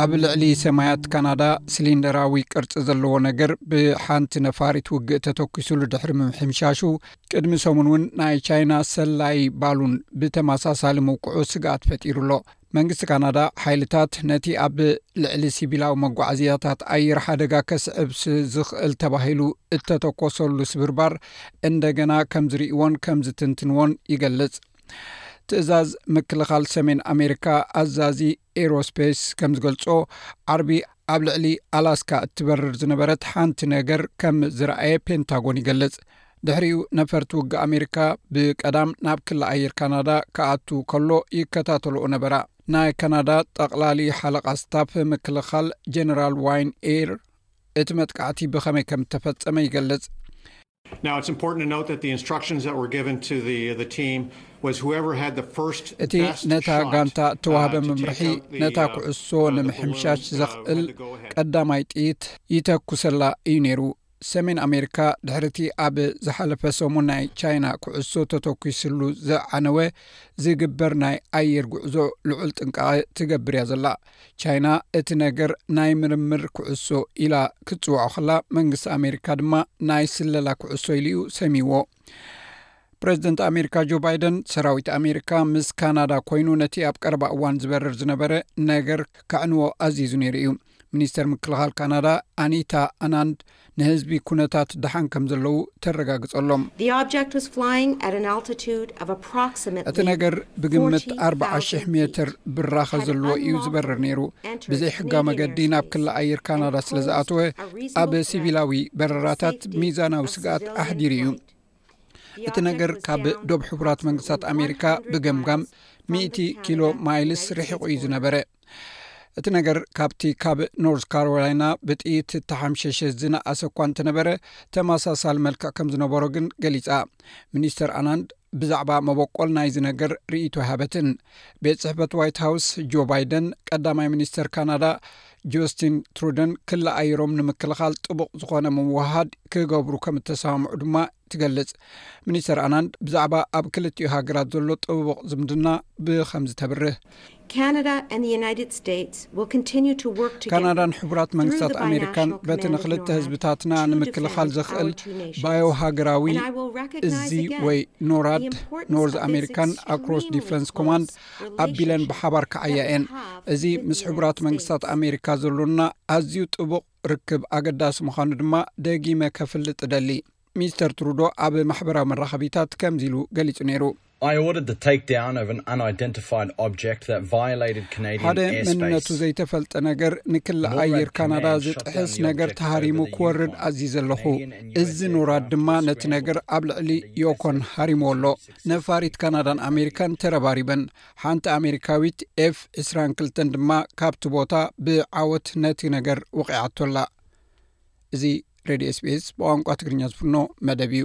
ኣብ ልዕሊ ሰማያት ካናዳ ሲሊንደራዊ ቅርፂ ዘለዎ ነገር ብሓንቲ ነፋሪት ውግእ ተተኪሱሉ ድሕሪ ምምሕምሻሹ ቅድሚ ሰሙን እውን ናይ ቻይና ሰላይ ባሉን ብተመሳሳሊ ምውቅዑ ስግኣት ፈጢሩ ኣሎ መንግስቲ ካናዳ ሓይልታት ነቲ ኣብ ልዕሊ ሲቪላዊ መጓዓዝያታት ኣየር ሓደጋ ከስዕብ ዝኽእል ተባሂሉ እተተኮሰሉ ስብርባር እንደገና ከም ዝርእዎን ከም ዝትንትንዎን ይገልጽ። ትእዛዝ ምክልኻል ሰሜን ኣሜሪካ ኣዛዚ ኤሮስፔስ ከም ዝገልጾ ዓርቢ ኣብ ልዕሊ ኣላስካ እትበርር ዝነበረት ሓንቲ ነገር ከም ዝረኣየ ፔንታጎን ይገልጽ ድሕሪኡ ነፈርቲ ውግእ ኣሜሪካ ብቀዳም ናብ ክሊ ኣየር ካናዳ ክኣቱ ከሎ ይከታተልኦ ነበራ። ናይ ካናዳ ጠቕላሊ ሓለቓ ስታፍ ምክልኻል ጀነራል ዋይን ኤር እቲ መጥቃዕቲ ብኸመይ ከም እተፈጸመ ይገልጽ። እቲ ነታ ጋንታ እተዋህበ ምምርሒ ነታ ኩዕሶ ንምሕምሻሽ ዘኽእል ቀዳማይ ጥይት ይተኩሰላ እዩ ነይሩ። ሰሜን ኣሜሪካ ድሕሪቲ ኣብ ዝሓለፈ ሰሙን ናይ ቻይና ኩዕሶ ተተኪስሉ ዝዓነወ ዝግበር ናይ ኣየር ጉዕዞ ልዑል ጥንቃቐ ትገብር እያ ዘላ ቻይና እቲ ነገር ናይ ምርምር ኩዕሶ ኢላ ክትፅውዖ ከላ መንግስቲ ኣሜሪካ ድማ ናይ ስለላ ኩዕሶ ኢሉ ዩ ሰሚዎ ፕረዚደንት ኣሜሪካ ጆ ባይደን ሰራዊት ኣሜሪካ ምስ ካናዳ ኮይኑ ነቲ ኣብ ቀረባ እዋን ዝበርር ዝነበረ ነገር ከዕንዎ ኣዚዙ ነይሩ እዩ ሚኒስተር ምክልኻል ካናዳ ኣኒታ ኣናንድ ንህዝቢ ኩነታት ደሓን ከም ዘለዉ ተረጋግጸሎም እቲ ነገር ብግምት 4ርዓ00 ሜትር ብራኸ ዘለዎ እዩ ዝበርር ነይሩ ብዘይ ሕጋ መገዲ ናብ ክሊ ኣየር ካናዳ ስለ ዝኣተወ ኣብ ሲቪላዊ በረራታት ሚዛናዊ ስግኣት ኣሕዲሩ እዩ እቲ ነገር ካብ ዶብ ሕቡራት መንግስታት ኣሜሪካ ብገምጋም ሚእቲ ኪሎ ማይልስ ርሒቑ እዩ ዝነበረ እቲ ነገር ካብቲ ካብ ኖርት ካሮላይና ብጥይት እተሓምሸሸ ዝነኣሰ እኳ እንተነበረ ተመሳሳሊ መልክዕ ከም ዝነበሮ ግን ገሊፃ ሚኒስተር ኣናንድ ብዛዕባ መበቆል ናይዚ ነገር ርእይቶ ኣይሃበትን። ቤት ጽሕፈት ዋይት ሃውስ ጆ ባይደን ቀዳማይ ሚኒስተር ካናዳ ጆስቲን ትሩደን ክሊ ኣየሮም ንምክልኻል ጥቡቕ ዝኾነ ምውህሃድ ክገብሩ ከም እተሰማምዑ ድማ ትገልጽ ሚኒስተር ኣናንድ ብዛዕባ ኣብ ክልቲኡ ሃገራት ዘሎ ጥቡቕ ዝምድና ብኸምዚ ተብርህ ካናዳ ን ሕቡራት መንግስታት ኣሜሪካን በቲ ንክልተ ህዝብታትና ንምክልኻል ዘኽእል ባዮ ሃገራዊ እዚ ወይ ኖራድ ኖርዝ ኣሜሪካን ኣክሮስ ዲፈንስ ኮማንድ ኣቢለን ብሓባር ክዓያ እየን እዚ ምስ ሕቡራት መንግስታት ኣሜሪካ ዘሎና ኣዝዩ ጥቡቕ ርክብ ኣገዳሲ ምዃኑ ድማ ደጊመ ከፍልጥ እደሊ ሚስተር ትሩዶ ኣብ ማሕበራዊ መራኸቢታት ከምዚ ኢሉ ገሊጹ ነይሩ። ሓደ መንነቱ ዘይተፈልጠ ነገር ንክሊ ኣየር ካናዳ ዝጥሕስ ነገር ተሃሪሙ ክወርድ ኣዚዘ ኣለኹ። እዚ ኖራድ ድማ ነቲ ነገር ኣብ ልዕሊ ዮኮን ሃሪምዎ ኣሎ። ነፋሪት ካናዳን ኣሜሪካን ተረባሪበን፣ ሓንቲ ኣሜሪካዊት ኤፍ ዕስራን ክልተን ድማ ካብቲ ቦታ ብዓወት ነቲ ነገር ወቒዓቶ ኣላ። እዚ ሬድዮ ስፔስ ብቋንቋ ትግርኛ ዝፍኖ መደብ እዩ